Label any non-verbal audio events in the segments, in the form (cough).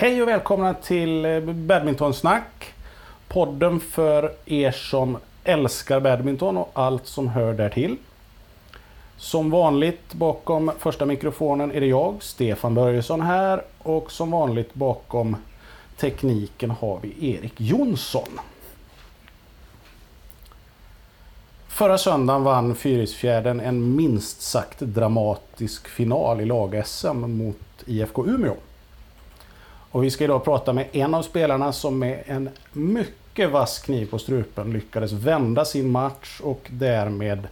Hej och välkomna till eh, Badmintonsnack. Podden för er som älskar badminton och allt som hör därtill. Som vanligt bakom första mikrofonen är det jag, Stefan Börjesson här. Och som vanligt bakom tekniken har vi Erik Jonsson. Förra söndagen vann Fyrisfjärden en minst sagt dramatisk final i lag-SM mot IFK Umeå. Och vi ska idag prata med en av spelarna som med en mycket vass kniv på strupen lyckades vända sin match och därmed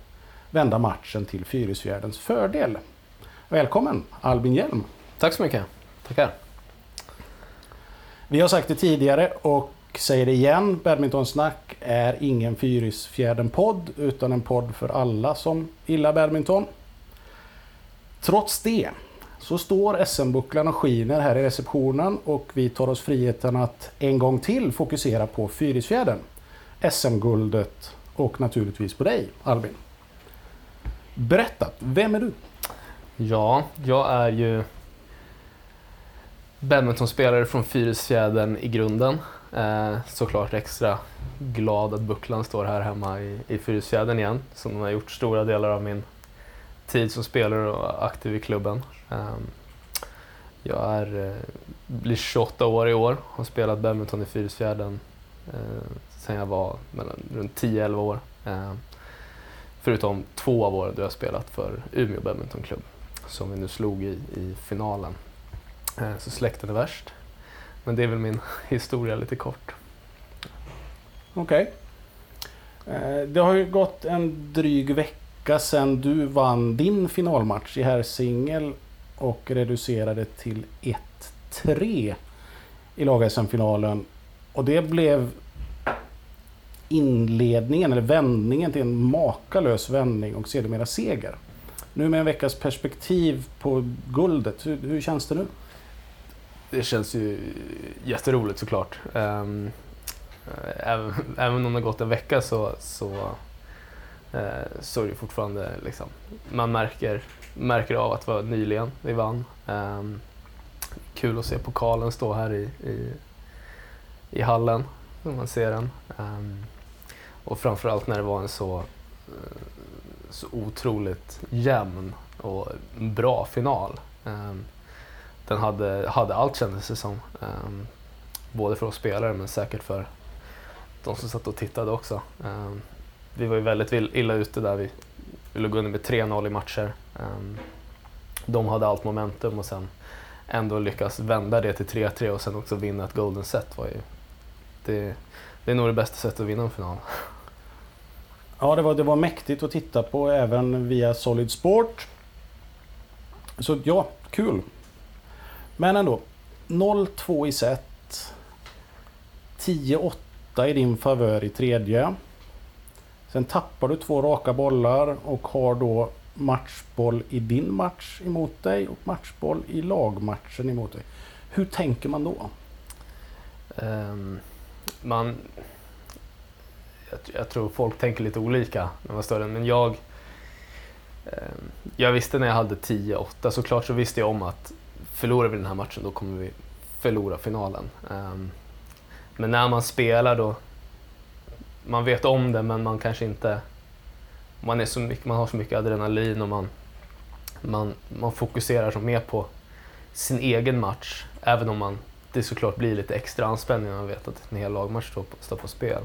vända matchen till Fyrisfjärdens fördel. Välkommen Albin Hjelm! Tack så mycket! Tackar! Vi har sagt det tidigare och säger det igen. Badmintonsnack är ingen Fyrisfjärden-podd utan en podd för alla som gillar badminton. Trots det så står SM-bucklan och skiner här i receptionen och vi tar oss friheten att en gång till fokusera på Fyrisfjärden, SM-guldet och naturligtvis på dig Albin. Berätta, vem är du? Ja, jag är ju badmintonspelare från Fyrisfjädern i grunden. Eh, såklart extra glad att bucklan står här hemma i, i Fyrisfjädern igen, som har gjort stora delar av min tid som spelare och aktiv i klubben. Ehm, jag är, eh, blir 28 år i år, och har spelat badminton i Fyrisfjärden eh, sen jag var mellan, runt 10-11 år. Ehm, förutom två av åren då jag spelat för Umeå badmintonklubb, som vi nu slog i, i finalen. Ehm, så släkten är värst. Men det är väl min (laughs) historia lite kort. Okej. Okay. Det har ju gått en dryg vecka sedan du vann din finalmatch i herrsingel och reducerade till 1-3 i lag-SM-finalen. Och det blev inledningen, eller vändningen till en makalös vändning och sedermera seger. Nu med en veckas perspektiv på guldet, hur, hur känns det nu? Det känns ju jätteroligt såklart. Um, även, även om det har gått en vecka så, så, Eh, så är det fortfarande liksom, man märker, märker av att det var nyligen vi vann. Ehm, kul att se pokalen stå här i, i, i hallen, när man ser den. Ehm, och framförallt när det var en så, eh, så otroligt jämn och bra final ehm, den hade, hade allt kändes det som. Både för oss spelare men säkert för de som satt och tittade också. Vi var ju väldigt illa ute där. Vi, ville låg under med 3-0 i matcher. Ehm, de hade allt momentum och sen ändå lyckas vända det till 3-3 och sen också vinna ett golden set var ju... Det, det är nog det bästa sättet att vinna en final. Ja, det var, det var mäktigt att titta på även via Solid Sport. Så ja, kul. Men ändå. 0-2 i set. 10-8 i din favör i tredje. Sen tappar du två raka bollar och har då matchboll i din match emot dig och matchboll i lagmatchen emot dig. Hur tänker man då? Um, man, jag, jag, tror folk tänker lite olika när man står men jag, um, jag visste när jag hade 10-8 såklart så visste jag om att förlorar vi den här matchen då kommer vi förlora finalen. Um, men när man spelar då, man vet om det men man kanske inte, man, är så mycket, man har så mycket adrenalin och man, man, man fokuserar så mer på sin egen match. Även om man, det såklart blir lite extra anspänning när man vet att en hel lagmatch står på, står på spel.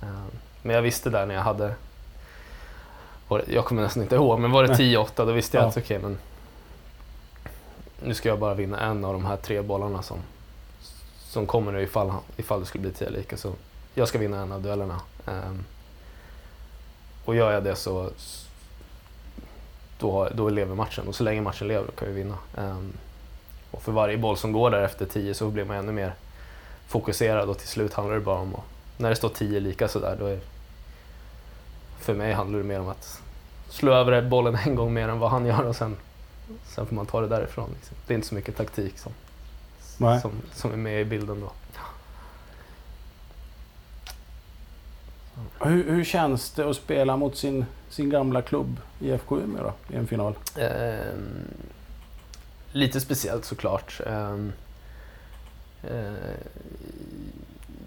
Um, men jag visste där när jag hade, jag kommer nästan inte ihåg, men var det 10-8 då visste jag ja. att okej, okay, men nu ska jag bara vinna en av de här tre bollarna som, som kommer nu ifall, ifall det skulle bli tio lika. Så jag ska vinna en av duellerna. Um, och gör jag det så då, då lever matchen och så länge matchen lever kan vi vinna. Um, och för varje boll som går där efter tio så blir man ännu mer fokuserad och till slut handlar det bara om att, när det står tio lika sådär, då är för mig handlar det mer om att slå över bollen (laughs) en gång mer än vad han gör och sen Sen får man ta det därifrån. Liksom. Det är inte så mycket taktik som, som, som är med i bilden då. Hur, hur, känns det att spela mot sin, sin gamla klubb IFK Umeå då, i en final? Eh, lite speciellt såklart. Eh, eh,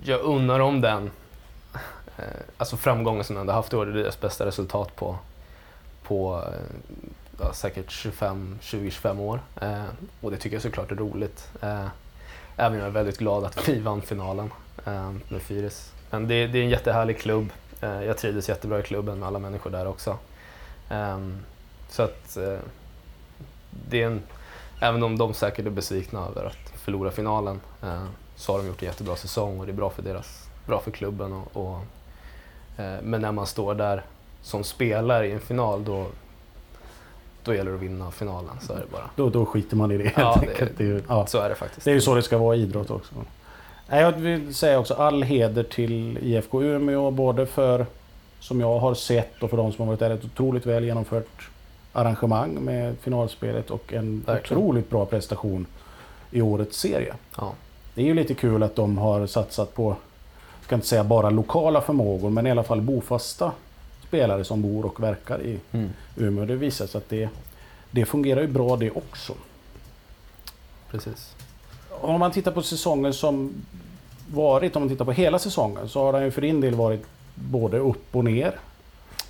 jag unnar dem den eh, alltså framgången som de ändå haft i år. Det är deras bästa resultat på, på eh, ja, säkert 20-25 år. Eh, och det tycker jag såklart är roligt. Eh, även jag är väldigt glad att vi vann finalen eh, med Fyris. Men det, det, är en jättehärlig klubb. Eh, jag trivdes jättebra i klubben med alla människor där också. Ehm, så att eh, det är en, även om de säkert är besvikna över att förlora finalen eh, så har de gjort en jättebra säsong och det är bra för, deras, bra för klubben. Och, och men när man står där som spelare i en final då, då gäller det att vinna finalen. Så är det bara. Då, då skiter man i det helt ja, enkelt. Det, är, ja. Så är det faktiskt. Det är ju så det ska vara i idrott också. Jag vill säga också all heder till IFK Umeå både för, som jag har sett och för de som har varit där, ett otroligt väl genomfört arrangemang med finalspelet och en Verkligen. otroligt bra prestation i årets serie. Ja. Det är ju lite kul att de har satsat på, jag ska inte säga bara lokala förmågor, men i alla fall bofasta spelare som bor och verkar i mm. Umeå. Det visar sig att det, det fungerar ju bra det också. Precis. Om man tittar på säsongen som varit, om man tittar på hela säsongen, så har den ju för din del varit både upp och ner.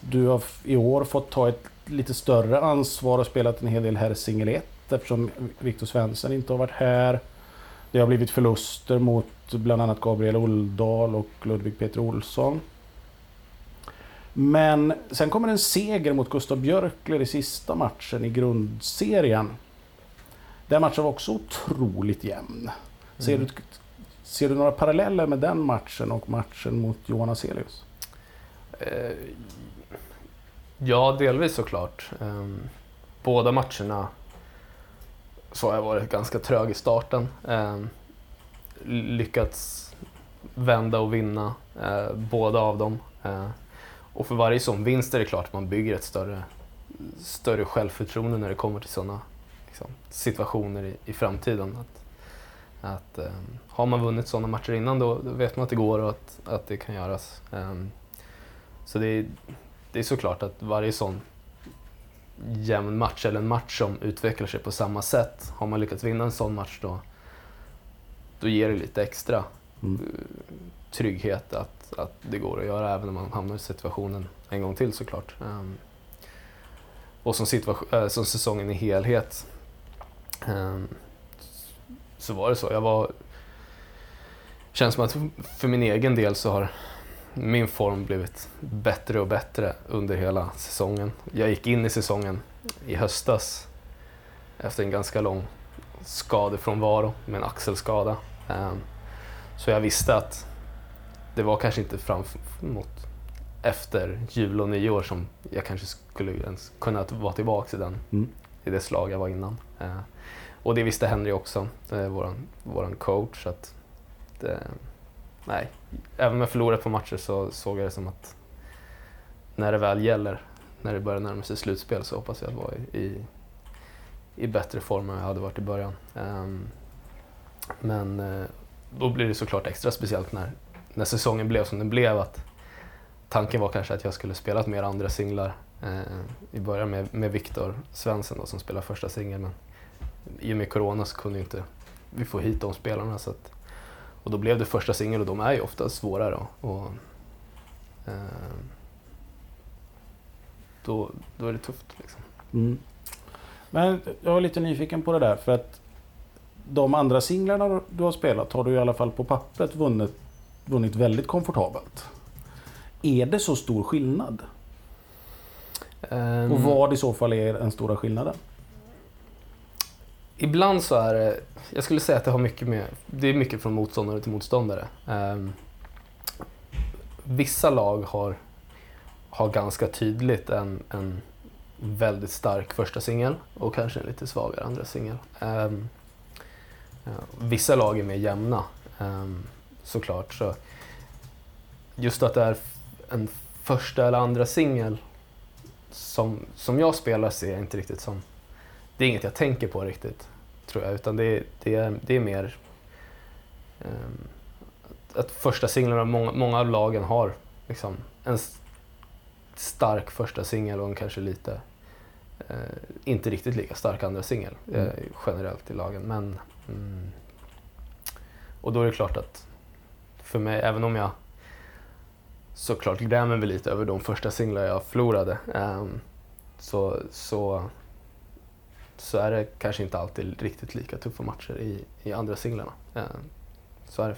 Du har i år fått ta ett lite större ansvar och spelat en hel del här singel 1 eftersom Viktor Svensson inte har varit här. Det har blivit förluster mot bland annat Gabriel Oldal och Ludvig Peter Olsson. Men sen kommer en seger mot Gustav Björkler i sista matchen i grundserien. Den matchen var också otroligt jämn. Ser, mm. du, ser du några paralleller med den matchen och matchen mot Johan Aselius? Eh, ja, delvis såklart. Eh, båda matcherna så har jag varit ganska trög i starten. Eh, lyckats vända och vinna eh, båda av dem. Eh, och för varje sån vinst är det klart att man bygger ett större, större självförtroende när det kommer till sådana liksom, situationer i, i framtiden. Att, att um, har man vunnit sådana matcher innan då, då, vet man att det går och att, att det kan göras. Um, så det är, det är såklart att varje sån jämn match eller en match som utvecklar sig på samma sätt, har man lyckats vinna en sån match då, då ger det lite extra mm. Eh, trygghet att, att det går att göra även om man hamnar i situationen en gång till såklart. Um, och som, äh, som säsongen i helhet Ehm, så var det så. Jag var... känns som att för min egen del så har min form blivit bättre och bättre under hela säsongen. Jag gick in i säsongen i höstas efter en ganska lång skadefrånvaro med en axelskada. Ehm, så jag visste att det var kanske inte framåt efter jul och nyår som jag kanske skulle ens kunna vara tillbaka i, den, mm i det slag jag var innan. Eh, och det visste Henry också, eh, våran, våran coach. Att det, nej, även om jag förlorade på matcher så såg jag det som att när det väl gäller, när det börjar närma sig slutspel så hoppas jag att vara i, i, i bättre form än jag hade varit i början. Ehm, men eh, då blir det såklart extra speciellt när när säsongen blev som den blev att tanken var kanske att jag skulle spela mer andra singlar eh, i början med, med Viktor Svensson då, som spelar första singeln. Men i och med Corona så kunde inte vi få hit de spelarna. Så att, och då blev det första singel och de är ju ofta svårare. då. och eh, då, då är det tufft. Liksom. Mm. Men jag är lite nyfiken på det där för att de andra singlarna du har spelat har du i alla fall på pappret vunnit vunnit väldigt komfortabelt. Är det så stor skillnad? Um, och vad i så fall är den stora skillnaden? Ibland så är det, jag skulle säga att det har mycket med, det är mycket från motståndare till motståndare. Um, vissa lag har, har ganska tydligt en, en väldigt stark första singel och kanske en lite svagare andra singel. Um, vissa lag är mer jämna. Um, såklart. Så just att det är en första eller andra singel som, som jag spelar ser jag inte riktigt som... Det är inget jag tänker på riktigt, tror jag. Utan det, det, är, det är mer um, att första singlarna, många, många av lagen har liksom en stark första singel och en kanske lite uh, inte riktigt lika stark andra singel mm. uh, generellt i lagen. Men mm, och då är det klart att för mig, även om jag såklart grämer mig lite över de första singlar jag förlorade, Um, så, så, så är det kanske inte alltid riktigt lika tuffa matcher i, i andra singlarna. Um, så är det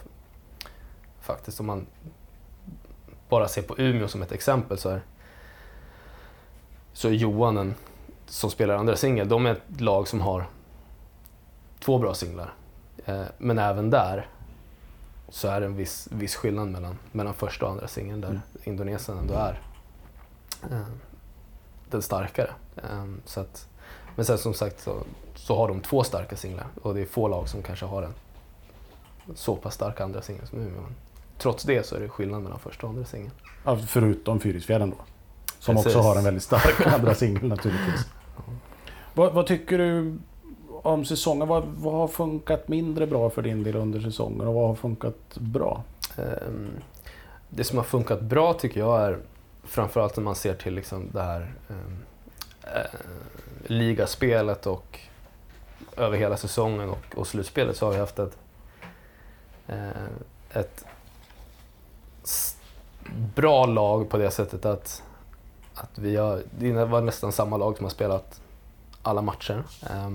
faktiskt. Om man bara ser på Umeå som ett exempel så är, så är Johan en, som spelar andra singel, de är ett lag som har två bra singlar. Eh, men även där så är det en viss, viss skillnad mellan, mellan första och andra singeln där mm. Indonesien ändå är eh, den starkare. Eh, så att, men sen som sagt så, så har de två starka singlar och det är få lag som kanske har en så pass stark andra singel som Umeå. Trots det så är det skillnad mellan första och andra singeln. Ja, förutom Fyrisfjärden då? Som Precis. också har en väldigt stark (laughs) andra singel naturligtvis. Vad, vad, tycker du om säsongen? Vad, vad, har funkat mindre bra för din del under säsongen och vad har funkat bra? Ehm, det som har funkat bra tycker jag är framförallt när man ser till liksom det här ehm, eh, ligaspelet och över hela säsongen och, och slutspelet så har vi haft ett, eh, ett bra lag på det sättet att, att vi har, det var nästan samma lag som har spelat alla matcher. Eh,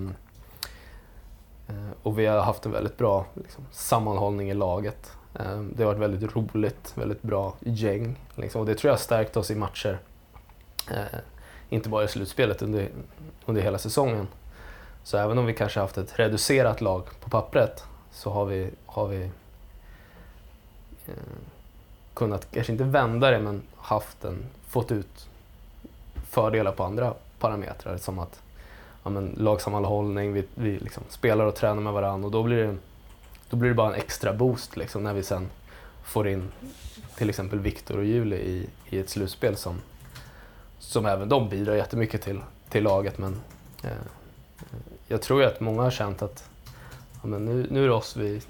och vi har haft en väldigt bra liksom, sammanhållning i laget. Ehm, det har varit väldigt roligt, väldigt bra gäng. Liksom, och det tror jag har stärkt oss i matcher. Ehm, inte bara i slutspelet, under, under hela säsongen. Så även om vi kanske haft ett reducerat lag på pappret så har vi, har vi ehm, kunnat, kanske inte vända det, men haft en, fått ut fördelar på andra parametrar. Som att ja, men, lagsammanhållning, vi, vi liksom spelar och tränar med varandra och då blir det, då blir det bara en extra boost liksom, när vi sen får in till exempel Viktor och Julie i, i ett slutspel som, som även de bidrar jättemycket till, till laget. Men eh, jag tror ju att många har känt att ja, men nu, nu är det oss vi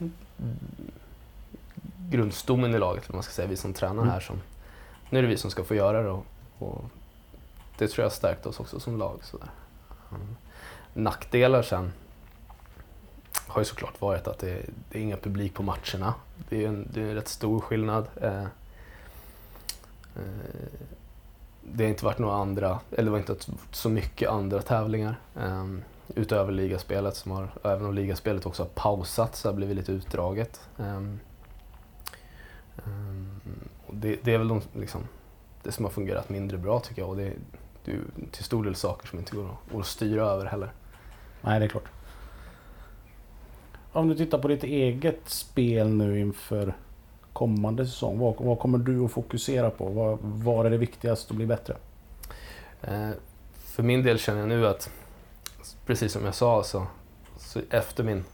grundstommen i laget, man ska säga, vi som tränar här. Som, nu är det vi som ska få göra det och, och det tror jag har stärkt oss också som lag. Sådär. Mm. Nackdelar sen har ju såklart varit att det, det är ingen publik på matcherna. Det är en, det är en rätt stor skillnad. Eh, eh, det har inte varit några andra, eller det var inte så mycket andra tävlingar eh, utöver ligaspelet som har, även om ligaspelet också har pausat så har det blivit lite utdraget. Eh, eh det, det, är väl de, liksom, det som har fungerat mindre bra tycker jag. Och det, det är till stor del saker som inte går att, går att styra över heller. Nej, det är klart. Om du tittar på ditt eget spel nu inför kommande säsong. Vad, vad kommer du att fokusera på? Vad, vad är det viktigaste att bli bättre? Eh, för min del känner jag nu att, precis som jag sa, så, så efter min,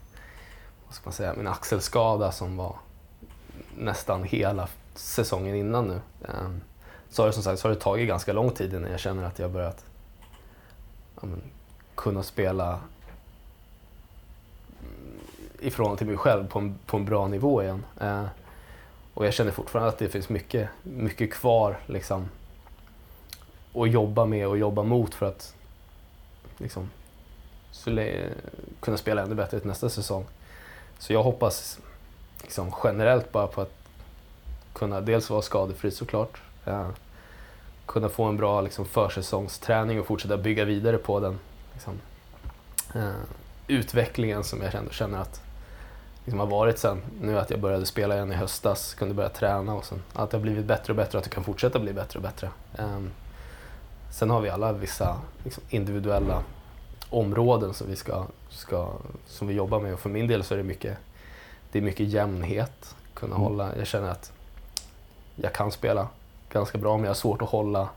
vad ska man säga, min axelskada som var nästan hela säsongen innan nu. Eh, så har det som sagt så har det tagit ganska lång tid innan jag känner att jag börjat ja, men, kunna spela i förhållande till mig själv på en, på en bra nivå igen. Eh, och jag känner fortfarande att det finns mycket, mycket kvar liksom, att jobba med och jobba mot för att liksom, kunna spela ännu bättre till nästa säsong. Så jag hoppas liksom, generellt bara på att kunna dels vara skadefri såklart. eh, kunna få en bra liksom, försäsongsträning och fortsätta bygga vidare på den liksom, eh, utvecklingen som jag känner, känner att liksom, har varit sen nu att jag började spela igen i höstas, kunde börja träna och sen att det har blivit bättre och bättre och att det kan fortsätta bli bättre och bättre. Eh, sen har vi alla vissa liksom, individuella områden som vi, ska, ska, som vi jobbar med och för min del så är det mycket det är mycket jämnhet. Kunna mm. hålla, jag känner att jag kan spela ganska bra men jag har svårt att hålla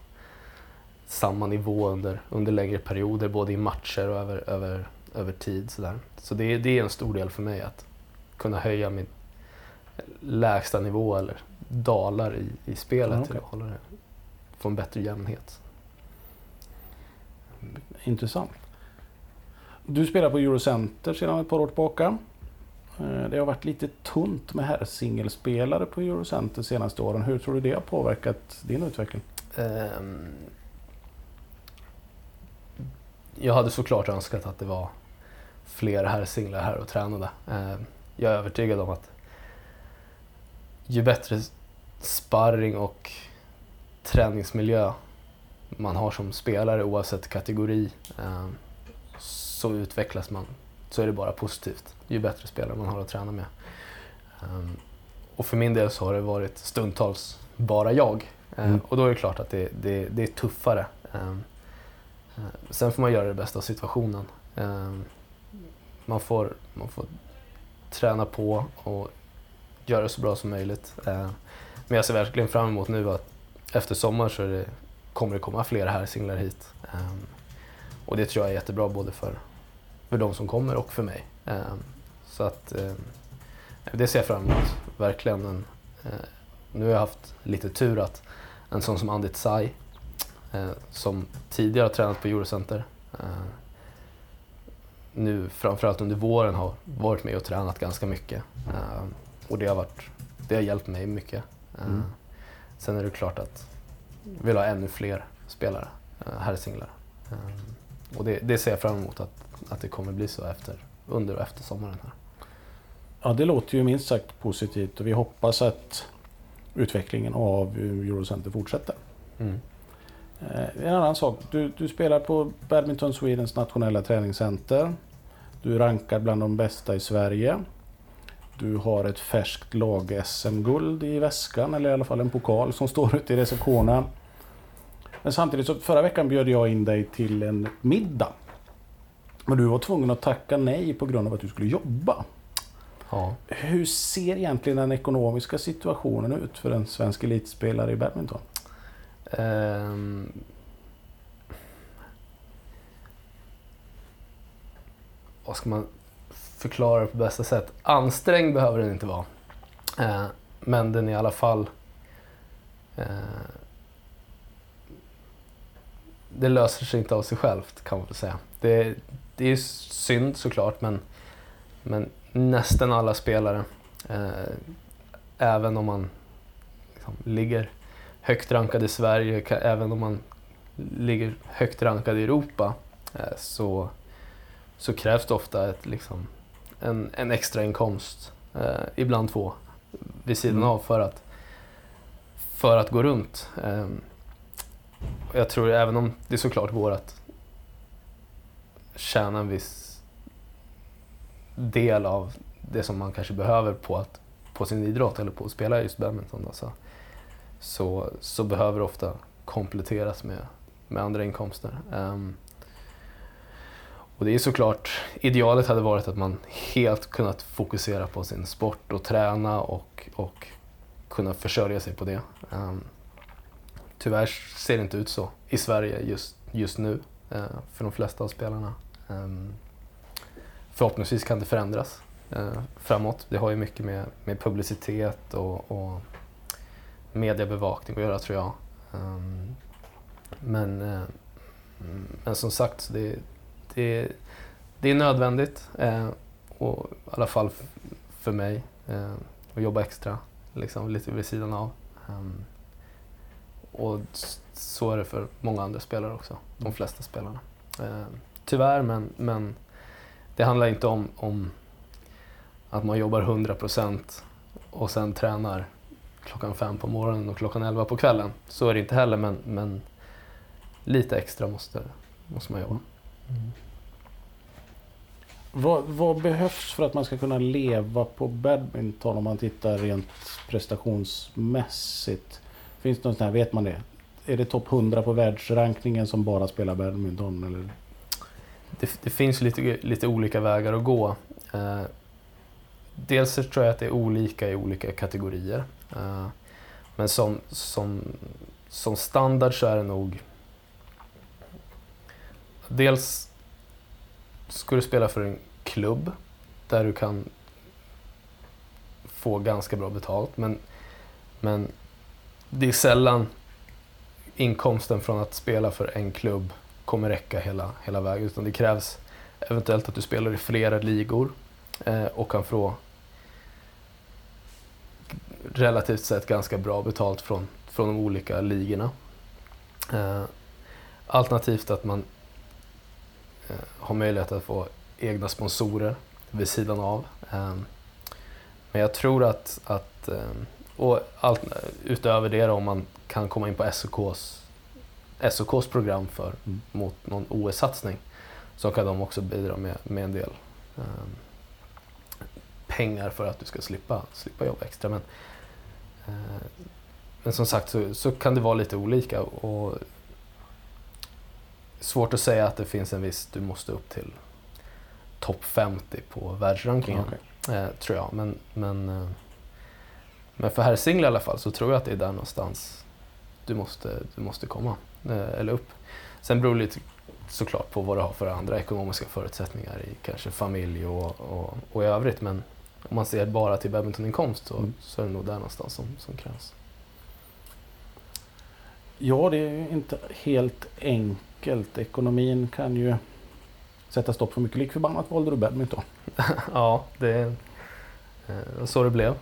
samma nivå under, under längre perioder, både i matcher och över, över, över tid. Sådär. Så det, det är en stor del för mig att kunna höja min lägsta nivå eller dalar i, i spelet mm, okay. till att hålla det, få en bättre jämnhet. Intressant. Du spelar på Eurocenter sedan ett par år tillbaka. Eh, det har varit lite tunt med herrsingelspelare på Eurocenter de senaste åren. Hur tror du det har påverkat din utveckling? Um, jag hade såklart önskat att det var fler herrsinglar här och tränade. Uh, jag är övertygad om att ju bättre sparring och träningsmiljö man har som spelare oavsett kategori eh, så utvecklas man. Så är det bara positivt. Ju bättre spelare man har att träna med. Um, och för min del så har det varit stundtals bara jag. Uh, mm. Och då är det klart att det, det, det är tuffare. Um, uh, sen får man göra det bästa av situationen. Um, man, får, man får träna på och göra det så bra som möjligt. Eh, men jag ser verkligen fram emot nu att efter sommar så det, kommer det komma fler här singlar hit. Ehm, och det tror jag är jättebra både för, för de som kommer och för mig. Ehm, så att ehm, det ser jag fram emot, verkligen. Eh, nu har jag haft lite tur att en sån som Andit Sai, eh, som tidigare har tränat på Eurocenter, nu framförallt under våren har varit med och tränat ganska mycket. Eh, och det har, varit, det har hjälpt mig mycket. Eh, mm. Sen är det klart att vi vill ha ännu fler spelare, eh, herrsinglar. Eh, och det, det ser jag fram emot att, att det kommer bli så efter, under och efter sommaren. här. Ja, det låter ju minst sagt positivt och vi hoppas att utvecklingen av Eurocenter fortsätter. Mm. En annan sak, du, du, spelar på Badminton Swedens nationella träningscenter. Du rankar bland de bästa i Sverige. Du har ett färskt lag-SM-guld i väskan, eller i alla fall en pokal som står ute i receptionen. Men samtidigt så förra veckan bjöd jag in dig till en middag. Men du var tvungen att tacka nej på grund av att du skulle jobba. Ja. Hur ser egentligen den ekonomiska situationen ut för en svensk elitspelare i badminton? Um, vad ska man förklara det på bästa sätt? Ansträngd behöver den inte vara. Eh, men den är i alla fall... Eh, det löser sig inte av sig självt kan man väl säga. Det, det är synd såklart men, men nästan alla spelare. Eh, även om man liksom, ligger högt rankad i Sverige, även om man ligger högt rankad i Europa, eh, så, så krävs det ofta ett, liksom, en, en extra inkomst, eh, ibland två, vid sidan mm. av för att, för att gå runt. Eh, jag tror även om det såklart går att tjäna en viss del av det som man kanske behöver på, att, på sin idrott eller på att spela just badminton. Alltså. Så, så behöver det ofta kompletteras med, med andra inkomster. Um, och det är såklart, idealet hade varit att man helt kunnat fokusera på sin sport och träna och, och kunna försörja sig på det. Um, tyvärr ser det inte ut så i Sverige just, just nu uh, för de flesta av spelarna. Um, förhoppningsvis kan det förändras uh, framåt. Det har ju mycket med, med publicitet och, och mediebevakning att göra tror jag. Um, men, uh, men som sagt, det, det, det är nödvändigt. Eh, och, I alla fall för mig. Eh, att jobba extra, liksom, lite vid sidan av. Um, och så är det för många andra spelare också. De flesta spelarna. Eh, tyvärr, men, men det handlar inte om, om att man jobbar 100% och sen tränar klockan fem på morgonen och klockan elva på kvällen. Så är det inte heller, men, men lite extra måste, måste man jobba. Mm. Vad, vad, behövs för att man ska kunna leva på badminton om man tittar rent prestationsmässigt? Finns det någon sån här, vet man det? Är det topp 100 på världsrankningen som bara spelar badminton? Eller? det, det, finns lite, lite olika vägar att gå. Eh, dels så tror jag att det är olika i olika kategorier. Eh, men som, som, som standard så är det nog... Dels ska du spela för en klubb där du kan få ganska bra betalt. Men, men det är sällan inkomsten från att spela för en klubb kommer räcka hela, hela vägen. Utan det krävs eventuellt att du spelar i flera ligor eh, och kan få relativt sett ganska bra betalt från, från de olika ligorna. Eh, alternativt att man har möjlighet att få egna sponsorer vid sidan av. Eh, men jag tror att, att eh, och allt, utöver det då, om man kan komma in på SOKs, SOKs program för, Mm. mot någon OS-satsning så kan de också bidra med, med en del eh, pengar för att du ska slippa, slippa jobba extra. Men, eh, men som sagt så, så kan det vara lite olika. Och svårt att säga att det finns en viss, du måste upp till topp 50 på världsrankingen. Okej. Eh, tror jag. Men, men, eh, men för herrsinglar i alla fall så tror jag att det är där någonstans du måste, du måste komma. Eh, eller upp. Sen beror det lite såklart på vad du har för andra ekonomiska förutsättningar i kanske familj och, och, och i övrigt. Men om man ser bara till badmintoninkomst så, Mm. så är det nog där någonstans som, som krävs. Ja, det är ju inte helt enkelt. Ekonomin kan ju sätta stopp för mycket. Lik förbannat valde du badminton. (laughs) ja, det eh, så det blev.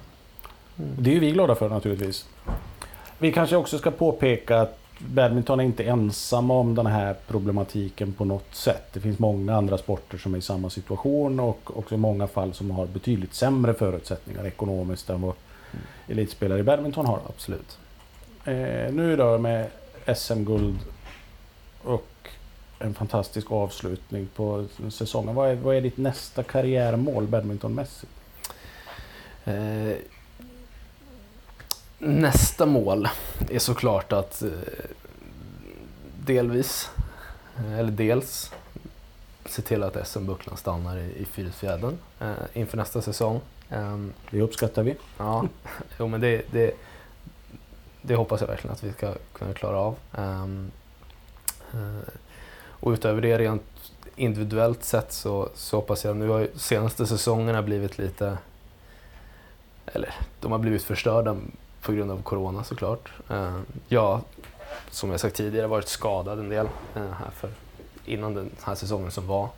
Mm. Det är ju vi glada för naturligtvis. Vi kanske också ska påpeka att badminton är inte ensamma om den här problematiken på något sätt. Det finns många andra sporter som är i samma situation och också många fall som har betydligt sämre förutsättningar ekonomiskt än vad elitspelare i badminton har. Absolut. Eh, nu då med SM-guld och en fantastisk avslutning på säsongen. Vad är, vad är ditt nästa karriärmål badmintonmässigt? Eh, nästa mål är såklart att eh, delvis, eh, eller dels, se till att SM-bucklan stannar i, i Fyrisfjädern eh, inför nästa säsong. Ehm, Det uppskattar vi. Ja, jo, men det, det, det hoppas jag verkligen att vi ska kunna klara av. Eh, och utöver det rent individuellt sett så, så hoppas jag, nu har senaste säsongerna blivit lite, eller de har blivit förstörda på grund av corona såklart. Eh, jag, som jag sagt tidigare, varit skadad en del eh, här för, innan den här säsongen som var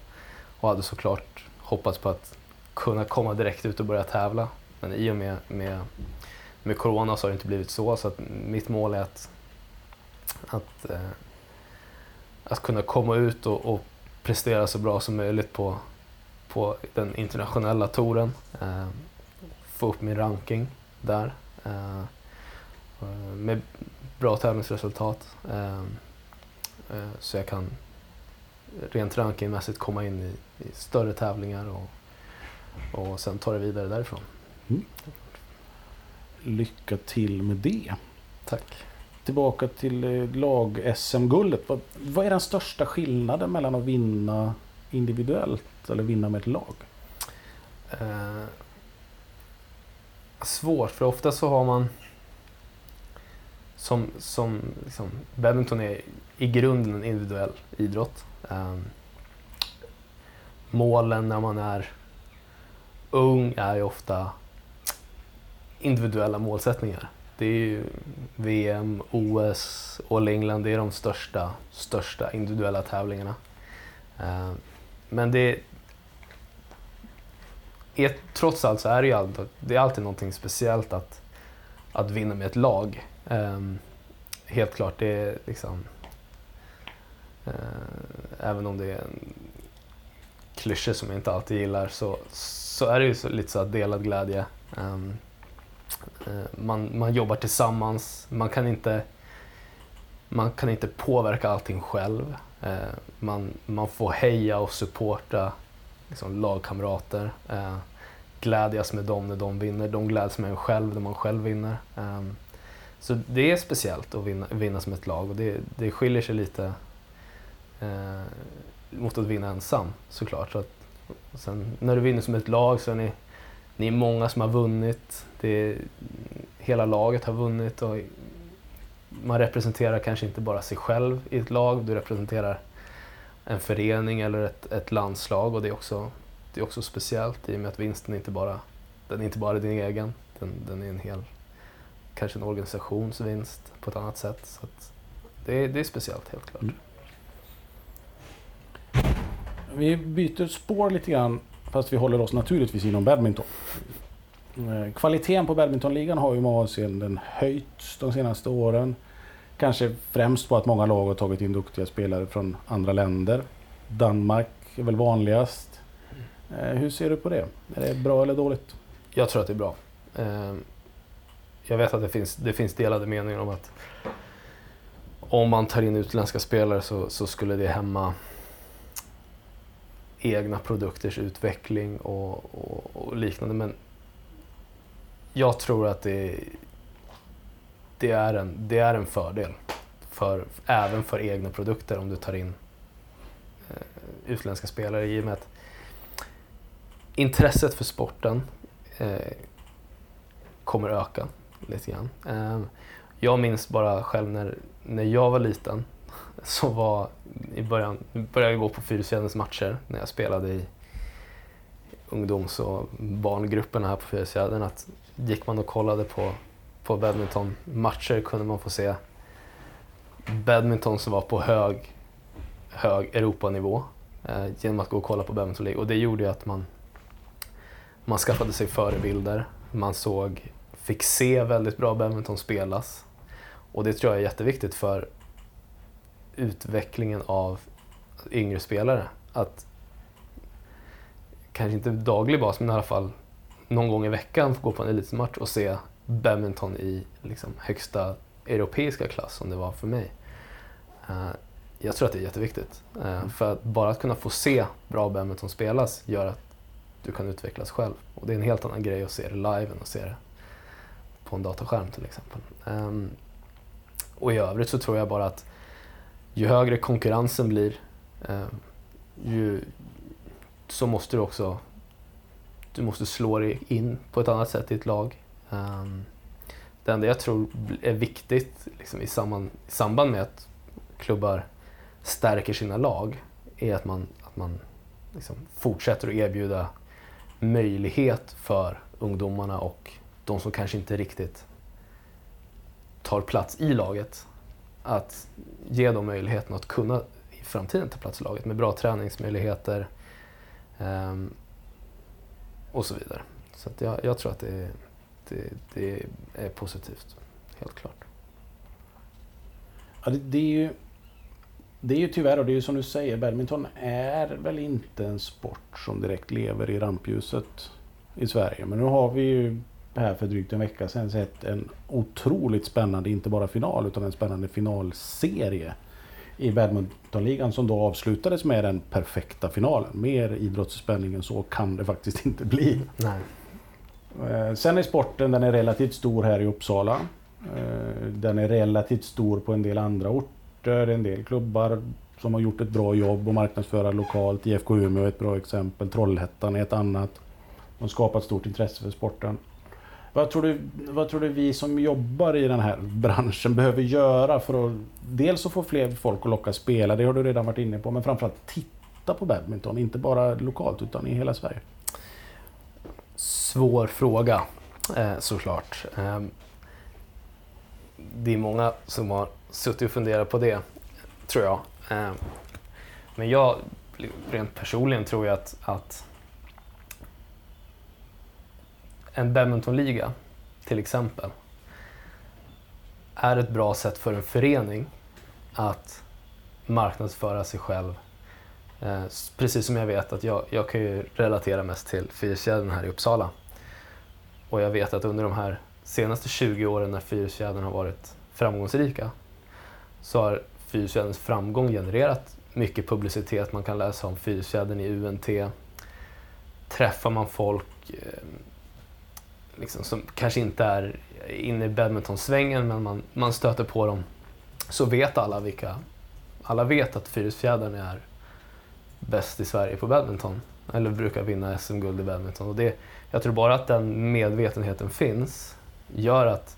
och hade såklart hoppats på att kunna komma direkt ut och börja tävla. Men i och med, med, med corona så har det inte blivit så. Så att mitt mål är att, att, att kunna komma ut och, och prestera så bra som möjligt på, på den internationella touren. Eh, få upp min ranking där. Eh, med bra tävlingsresultat. Eh, eh, så jag kan rent rankingmässigt komma in i, i större tävlingar och och sen ta det vidare därifrån. Lycka till med det. Tack. Tillbaka till eh, lag-SM-guldet. Vad, vad är den största skillnaden mellan att vinna individuellt eller vinna med ett lag? Eh, svårt, för ofta så har man som, som liksom, badminton är i grunden en individuell idrott. Eh, målen när man är ung är ju ofta individuella målsättningar. Det är ju VM, OS, All England, det är de största, största individuella tävlingarna. Eh, men det är, trots allt så är det ju alltid, det är alltid någonting speciellt att, att vinna med ett lag. Eh, helt klart, det är liksom... Eh, även om det är en klyscha som jag inte alltid gillar så, så är det ju så, lite så att delad glädje. Eh, man, man jobbar tillsammans, man kan inte, man kan inte påverka allting själv. Eh, man, man får heja och supporta liksom, lagkamrater. Eh, glädjas med dem när de vinner, de gläds med en själv när man själv vinner. Eh, så det är speciellt att vinna, vinna som ett lag och det, det skiljer sig lite eh, mot att vinna ensam såklart. Så att, sen, när du vinner som ett lag så är ni, ni är många som har vunnit. Det är, hela laget har vunnit och man representerar kanske inte bara sig själv i ett lag, du representerar en förening eller ett, ett landslag och det är, också, det är också speciellt i och med att vinsten inte bara, den är inte bara din egen, den, den är en hel, kanske en organisationsvinst på ett annat sätt. Så att det, är, det är speciellt helt klart. Mm. Vi byter spår lite grann fast vi håller oss naturligtvis inom badminton. Eh, kvaliteten på badmintonligan har ju många avseenden höjts de senaste åren. Kanske främst på att många lag har tagit in duktiga spelare från andra länder. Danmark är väl vanligast. Eh, hur ser du på det? Är det bra eller dåligt? Jag tror att det är bra. Eh, jag vet att det finns, det finns delade meningar om att om man tar in utländska spelare så, så skulle det hämma egna produkters utveckling och, och, och, liknande. Men jag tror att det, det, är en, det är en fördel, för, även för egna produkter om du tar in eh, utländska spelare i och med att intresset för sporten eh, kommer öka lite grann. Eh, jag minns bara själv när, när jag var liten så var i början, började jag gå på Fyrisfjällens matcher när jag spelade i ungdoms och barngrupperna här på Fyrisfjällen. Att gick man och kollade på, på badmintonmatcher kunde man få se badminton som var på hög, hög Europanivå eh, genom att gå och kolla på badminton League. Och det gjorde ju att man, man skaffade sig förebilder. Man såg, fick se väldigt bra badminton spelas. Och det tror jag är jätteviktigt för utvecklingen av yngre spelare. Att kanske inte daglig bas, men i alla fall någon gång i veckan få gå på en elitmatch och se badminton i liksom, högsta europeiska klass som det var för mig. Uh, jag tror att det är jätteviktigt. Uh, för att bara att kunna få se bra badminton spelas gör att du kan utvecklas själv. Och det är en helt annan grej att se det live än att se det på en dataskärm till exempel. Um, och i övrigt så tror jag bara att ju högre konkurrensen blir, eh, ju, så måste du också du måste slå dig in på ett annat sätt i ett lag. Eh, det enda jag tror är viktigt liksom, i, samband, i samband med att klubbar stärker sina lag är att man, att man liksom fortsätter att erbjuda möjlighet för ungdomarna och de som kanske inte riktigt tar plats i laget att ge dem möjligheten att kunna i framtiden ta plats i laget med bra träningsmöjligheter um, och så vidare. Så jag, jag, tror att det, det, det, är positivt, helt klart. Ja, det, det, är ju, det är ju tyvärr, och det är ju som du säger, badminton är väl inte en sport som direkt lever i rampljuset i Sverige. Men nu har vi ju här för drygt en vecka sedan sett en otroligt spännande, inte bara final, utan en spännande finalserie i badmintonligan som då avslutades med den perfekta finalen. Mer idrottsspänning än så kan det faktiskt inte bli. Nej. Eh, sen är sporten, den är relativt stor här i Uppsala. Eh, den är relativt stor på en del andra orter, en del klubbar som har gjort ett bra jobb och marknadsföra lokalt. IFK Umeå är ett bra exempel, Trollhättan är ett annat. De har skapat stort intresse för sporten. Vad tror, du, vad tror du vi som jobbar i den här branschen behöver göra för att dels att få fler folk att locka spela, det har du redan varit inne på, men framförallt titta på badminton, inte bara lokalt utan i hela Sverige? Svår fråga eh, såklart. Ehm, det är många som har suttit och funderat på det, tror jag. Ehm, men jag, rent personligen tror jag att, att en badmintonliga, till exempel, är ett bra sätt för en förening att marknadsföra sig själv. Eh, precis som jag vet att jag, jag kan ju relatera mest till Fyrisjädern här i Uppsala. Och jag vet att under de här senaste 20 åren när Fyrisjädern har varit framgångsrika så har Fyrisjäderns framgång genererat mycket publicitet. Man kan läsa om Fyrisjädern i UNT. Träffar man folk eh, liksom, som kanske inte är inne i badmintonsvängen men man, man stöter på dem så vet alla vilka... Alla vet att Fyrisfjädern är bäst i Sverige på badminton. Eller brukar vinna SM-guld i badminton. Och det, jag tror bara att den medvetenheten finns gör att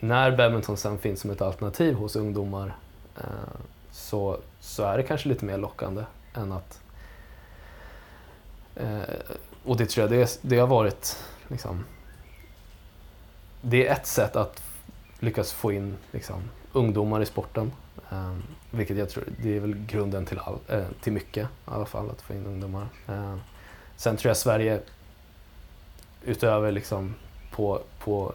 när badminton sen finns som ett alternativ hos ungdomar eh, så, så är det kanske lite mer lockande än att... Eh, och det tror jag det, det har varit liksom, det är ett sätt att lyckas få in liksom, ungdomar i sporten. Eh, vilket jag tror det är väl grunden till, all, eh, till mycket i alla fall, att få in ungdomar. Eh, sen tror jag Sverige utöver liksom på, på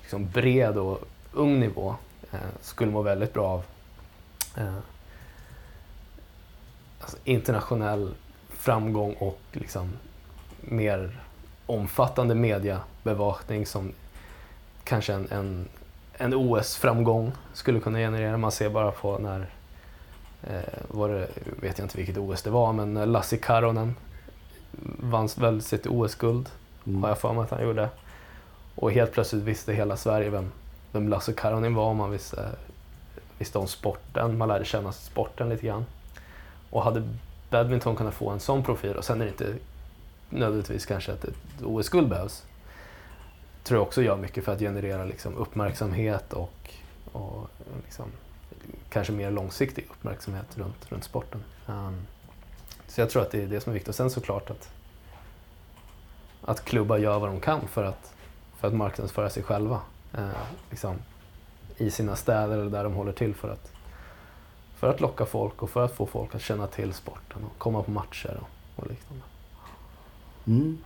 liksom bred och ung nivå eh, skulle må väldigt bra av eh, alltså internationell framgång och liksom mer omfattande mediebevakning som kanske en, en, en OS-framgång skulle kunna generera. Man ser bara på när, eh, var det, vet jag inte vilket OS det var, men Lassi Karonen vann väl sitt OS-guld, Mm. har jag för mig att han gjorde. Och helt plötsligt visste hela Sverige vem, vem Lasse Karonen var. Man visste, visste om sporten, man lärde känna sporten lite grann. Och hade badminton kunnat få en sån profil, och sen är det inte nödvändigtvis kanske att ett OS-guld behövs, tror jag också gör mycket för att generera liksom uppmärksamhet och, och liksom, kanske mer långsiktig uppmärksamhet runt, runt sporten. Um, så jag tror att det är det som är viktigt. Och sen såklart att, att klubbar gör vad de kan för att, för att marknadsföra sig själva Uh, liksom, i sina städer eller där de håller till för att, för att locka folk och för att få folk att känna till sporten och komma på matcher och, och liknande. Mm.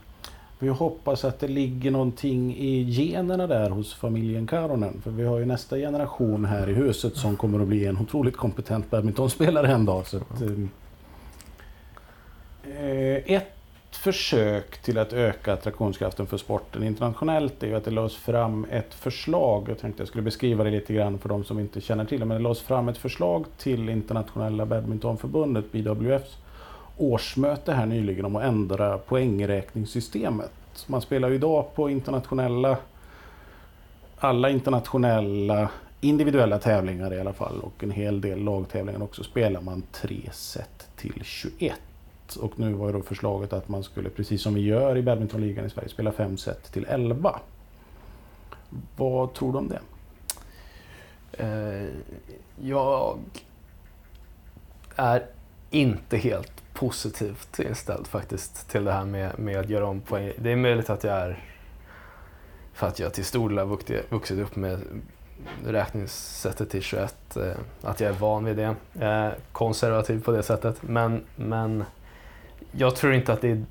Vi hoppas att det ligger någonting i generna där hos familjen Karonen. För vi har ju nästa generation här i huset som kommer att bli en otroligt kompetent badmintonspelare en dag. Så att, ehm, eh, ett försök till att öka attraktionskraften för sporten internationellt är ju att det lades fram ett förslag. Jag tänkte jag skulle beskriva det lite grann för de som inte känner till det. Men det lades fram ett förslag till internationella badmintonförbundet, BWFs årsmöte här nyligen om att ändra poängräkningssystemet. Man spelar ju idag på internationella, alla internationella individuella tävlingar i alla fall och en hel del lagtävlingar också spelar man tre set till 21. Och nu var ju då förslaget att man skulle, precis som vi gör i badmintonligan i Sverige, spela fem set till 11. Vad tror du om det? Eh, jag är inte helt positivt inställd faktiskt till det här med, med att göra om poäng. Det är möjligt att jag är, för att jag till stor del har vuxit, upp med räkningssättet till 21, eh, att jag är van vid det. Jag är konservativ på det sättet. Men, men jag tror inte att det är,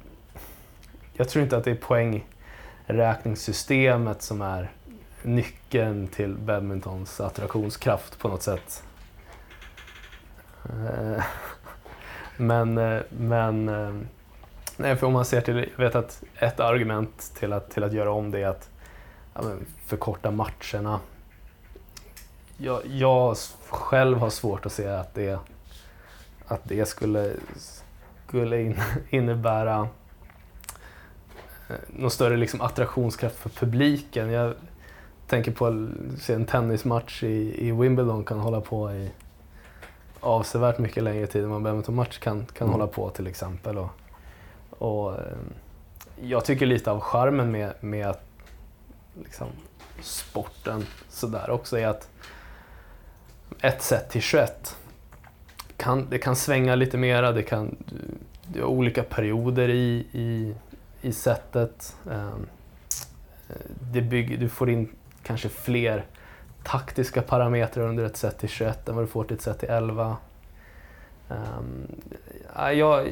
jag tror inte att det är poängräkningssystemet som är nyckeln till badmintons attraktionskraft på något sätt. Eh, men, eh, men eh, nej, för om man ser till, jag vet att ett argument till att, till att göra om det är att ja, men förkorta matcherna. Jag, jag själv har svårt att se att det, att det skulle, skulle in, (laughs) innebära eh, någon större liksom attraktionskraft för publiken. Jag tänker på att se en tennismatch i, i Wimbledon kan hålla på i avsevärt mycket längre tid än vad en badmintonmatch kan, kan Mm. hålla på till exempel. Och, och, eh, jag tycker lite av charmen med, med liksom, sporten sådär också är att ett set till 21 kan, det kan svänga lite mera, det kan det är olika perioder i, i, i setet. Ehm, Det bygger, du får in kanske fler taktiska parametrar under ett set till 21 än vad du får till ett set till 11. Um, ja, jag,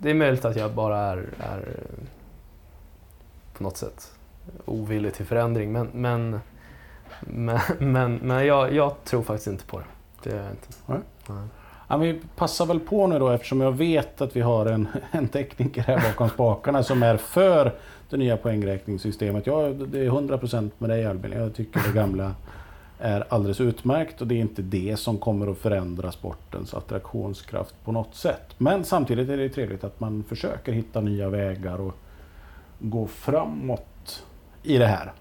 det är möjligt att jag bara är, är på något sätt ovillig till förändring men, men, men, men, men jag, jag tror faktiskt inte på det. Det gör jag inte. Nej. Nej. Ja, vi passar väl på nu då eftersom jag vet att vi har en, en tekniker här bakom spakarna som är för det nya poängräkningssystemet. Jag, det är 100% med dig Albin. Jag tycker det gamla är alldeles utmärkt och det är inte det som kommer att förändra sportens attraktionskraft på något sätt. Men samtidigt är det trevligt att man försöker hitta nya vägar och gå framåt i det här.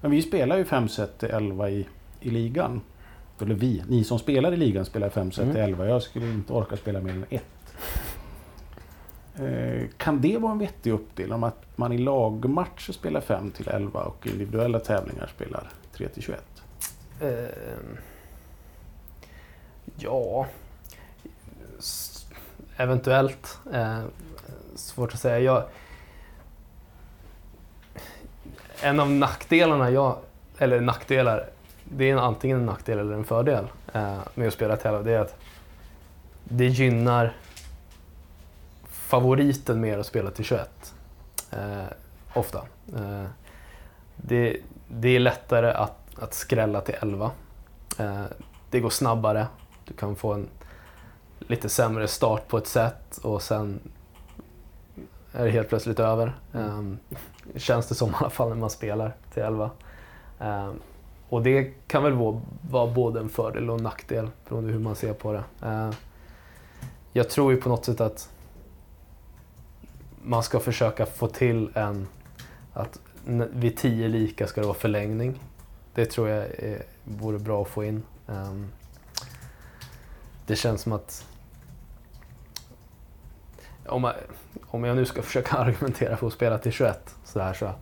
Men vi spelar ju 5 set till 11 i, i ligan. Eller vi, ni som spelar i ligan spelar 5 set Mm. till 11. Jag skulle inte orka spela mer än ett. Eh, kan det vara en vettig uppdelning om att man i lagmatcher spelar 5 till 11 och individuella tävlingar spelar 3 till 21? Ehm, ja, eventuellt. Eh, svårt att säga. Jag, en av nackdelarna, jag, eller nackdelar, det är antingen en nackdel eller en fördel eh, med att spela tävling. Det är att det gynnar favoriten mer att spela till 21. Eh, ofta. Eh, det, det är lättare att, att skrälla till 11. Eh, det går snabbare. Du kan få en lite sämre start på ett set och sen är det helt plötsligt över. Ehm, känns det som i alla fall när man spelar till 11. Ehm, och det kan väl vara, både en fördel och en nackdel beroende på hur man ser på det. Ehm, jag tror ju på något sätt att man ska försöka få till en... Att vid tio lika ska det vara förlängning. Det tror jag är, vore bra att få in. Um, det känns som att om, man, om jag nu ska (laughs) försöka argumentera för att spela till 21 så, här, så,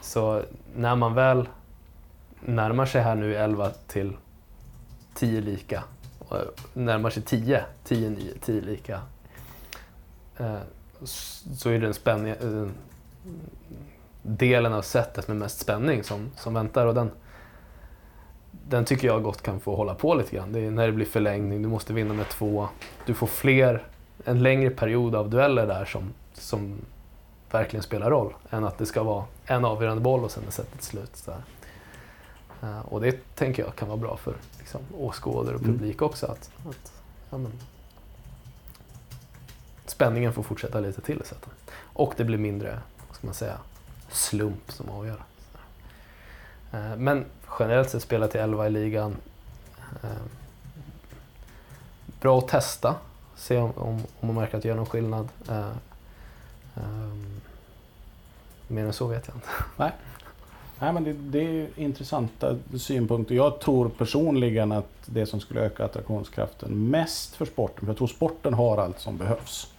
så när man väl närmar sig här nu 11 till 10 lika, närmar sig 10, 10, 9, 10 lika, eh, så är det den spänning, eh, delen av setet med mest spänning som, som väntar. Och den, den tycker jag gott kan få hålla på lite grann. Det är när det blir förlängning, du måste vinna med två. Du får fler, en längre period av dueller där som, som verkligen spelar roll. Än att det ska vara en avgörande boll och sen är setet slut. Så här. Eh, och det tänker jag kan vara bra för liksom, åskådare och Mm. publik också. Att, att, ja, men, spänningen får fortsätta lite till i sätten. Och det blir mindre, vad ska man säga, slump som avgör. Så. Eh, Men generellt sett spela till 11 i ligan. eh, Bra att testa, se om, om, om man märker att det gör någon skillnad. Eh, ehm, Mer än så vet jag inte. Nej, men det, det är intressanta synpunkter. Jag tror personligen att det som skulle öka attraktionskraften mest för sporten, för jag tror sporten har allt som behövs.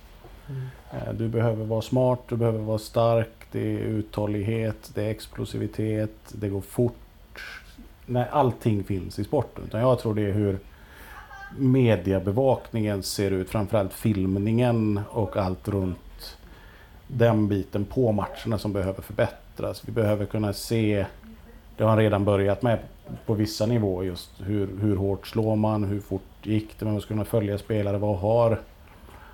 Eh, Du behöver vara smart, du behöver vara stark, det är uthållighet, det är explosivitet, det går fort. Nej, allting finns i sporten. Utan jag tror det är hur mediebevakningen ser ut, framförallt filmningen och allt runt den biten på matcherna som behöver förbättras. Vi behöver kunna se, det har redan börjat med på vissa nivåer just hur, hur hårt slår man, hur fort gick det, man ska kunna följa spelare, vad har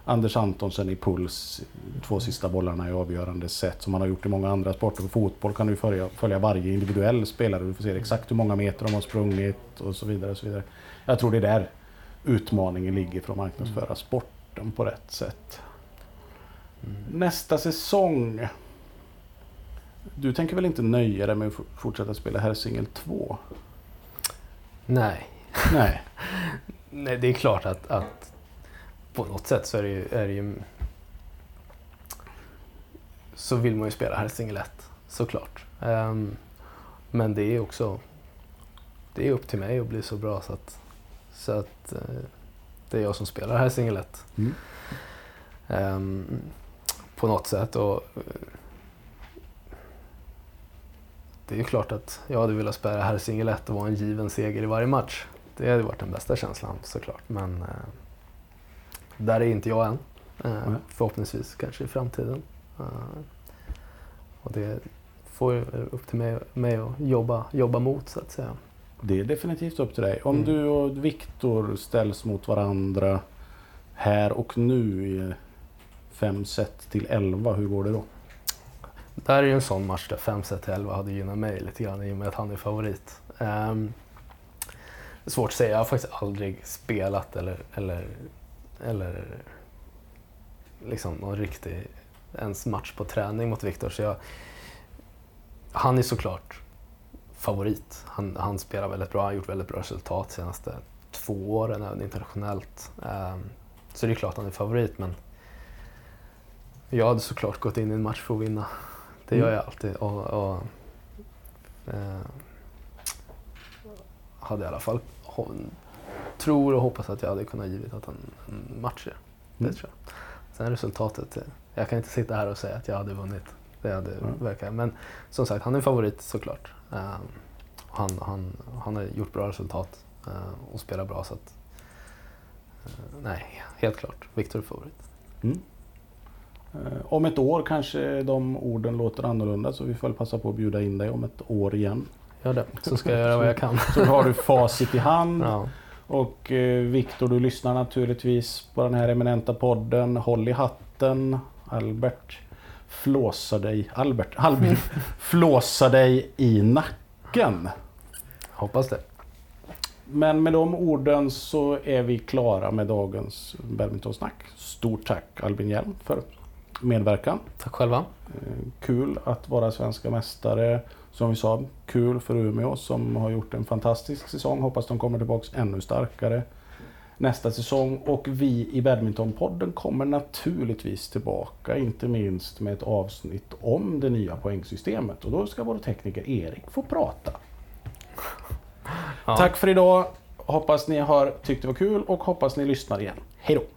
Anders Antonsen i puls två sista bollarna i avgörande set som man har gjort i många andra sporter. På fotboll kan du följa, följa varje individuell spelare. Du får se exakt hur många meter de har sprungit och så vidare. Och så vidare. Jag tror det är där utmaningen ligger för att marknadsföra sporten på rätt sätt. Nästa säsong. Du tänker väl inte nöja dig med att fortsätta spela Herrsingel 2? Nej. Nej. (laughs) Nej, det är klart att, att på något sätt så är det ju, är det ju så vill man ju spela Hälsingel 1, såklart. Ehm, men det är också det är upp till mig att bli så bra så att, så att eh, det är jag som spelar Hälsingel 1. Mm. Ehm, på något sätt. Och, eh, det är ju klart att jag hade velat spela Hälsingel 1 och vara en given seger i varje match. Det hade varit den bästa känslan såklart. Men eh, där är inte jag än. Eh, Nej. förhoppningsvis kanske i framtiden. Eh, och det får ju upp till mig, mig att jobba, jobba mot så att säga. Det är definitivt upp till dig. Om Mm. du och Viktor ställs mot varandra här och nu i fem set till 11, hur går det då? Där är ju en sån match där 5 set till 11 hade gynnat mig lite grann i och med att han är favorit. Um, svårt att säga, jag har faktiskt aldrig spelat eller, eller, eller liksom någon riktig ens match på träning mot Viktor. Så jag, han är såklart favorit. Han, han spelar väldigt bra, han har gjort väldigt bra resultat de senaste två åren även internationellt. Ehm, så det är klart han är favorit men jag hade såklart gått in i en match för att vinna. Det gör Mm. jag alltid. Och, och, eh, hade i alla fall tror och hoppas att jag hade kunnat givit att en, en match. är. Det Mm. tror jag. Sen resultatet, eh, jag kan inte sitta här och säga att jag hade vunnit. Det hade Mm. verkat. Men som sagt, han är favorit såklart. Och han, han, han har gjort bra resultat eh, och spelar bra. Så att, eh, nej, helt klart. Viktor är favorit. Mm. Om ett år kanske de orden låter annorlunda så vi får väl passa på att bjuda in dig om ett år igen. Gör det, så ska jag göra vad jag kan. Så har du facit i hand. (laughs) Ja. Och eh, Viktor, du lyssnar naturligtvis på den här eminenta podden. Håll i hatten. Albert flåsar dig, Albert, Albin (laughs) flåsar dig i nacken. Hoppas det. Men med de orden så är vi klara med dagens badmintonsnack. Stort tack Albin Hjelm för medverkan. Tack själva. Eh, Kul att vara svenska mästare. Som vi sa, kul för Umeå som har gjort en fantastisk säsong. Hoppas de kommer tillbaks ännu starkare nästa säsong. Och vi i Badmintonpodden kommer naturligtvis tillbaka, inte minst med ett avsnitt om det nya poängsystemet. Och då ska vår tekniker Erik få prata. Ja. Tack för idag. Hoppas ni har tyckt det var kul och hoppas ni lyssnar igen. Hej då!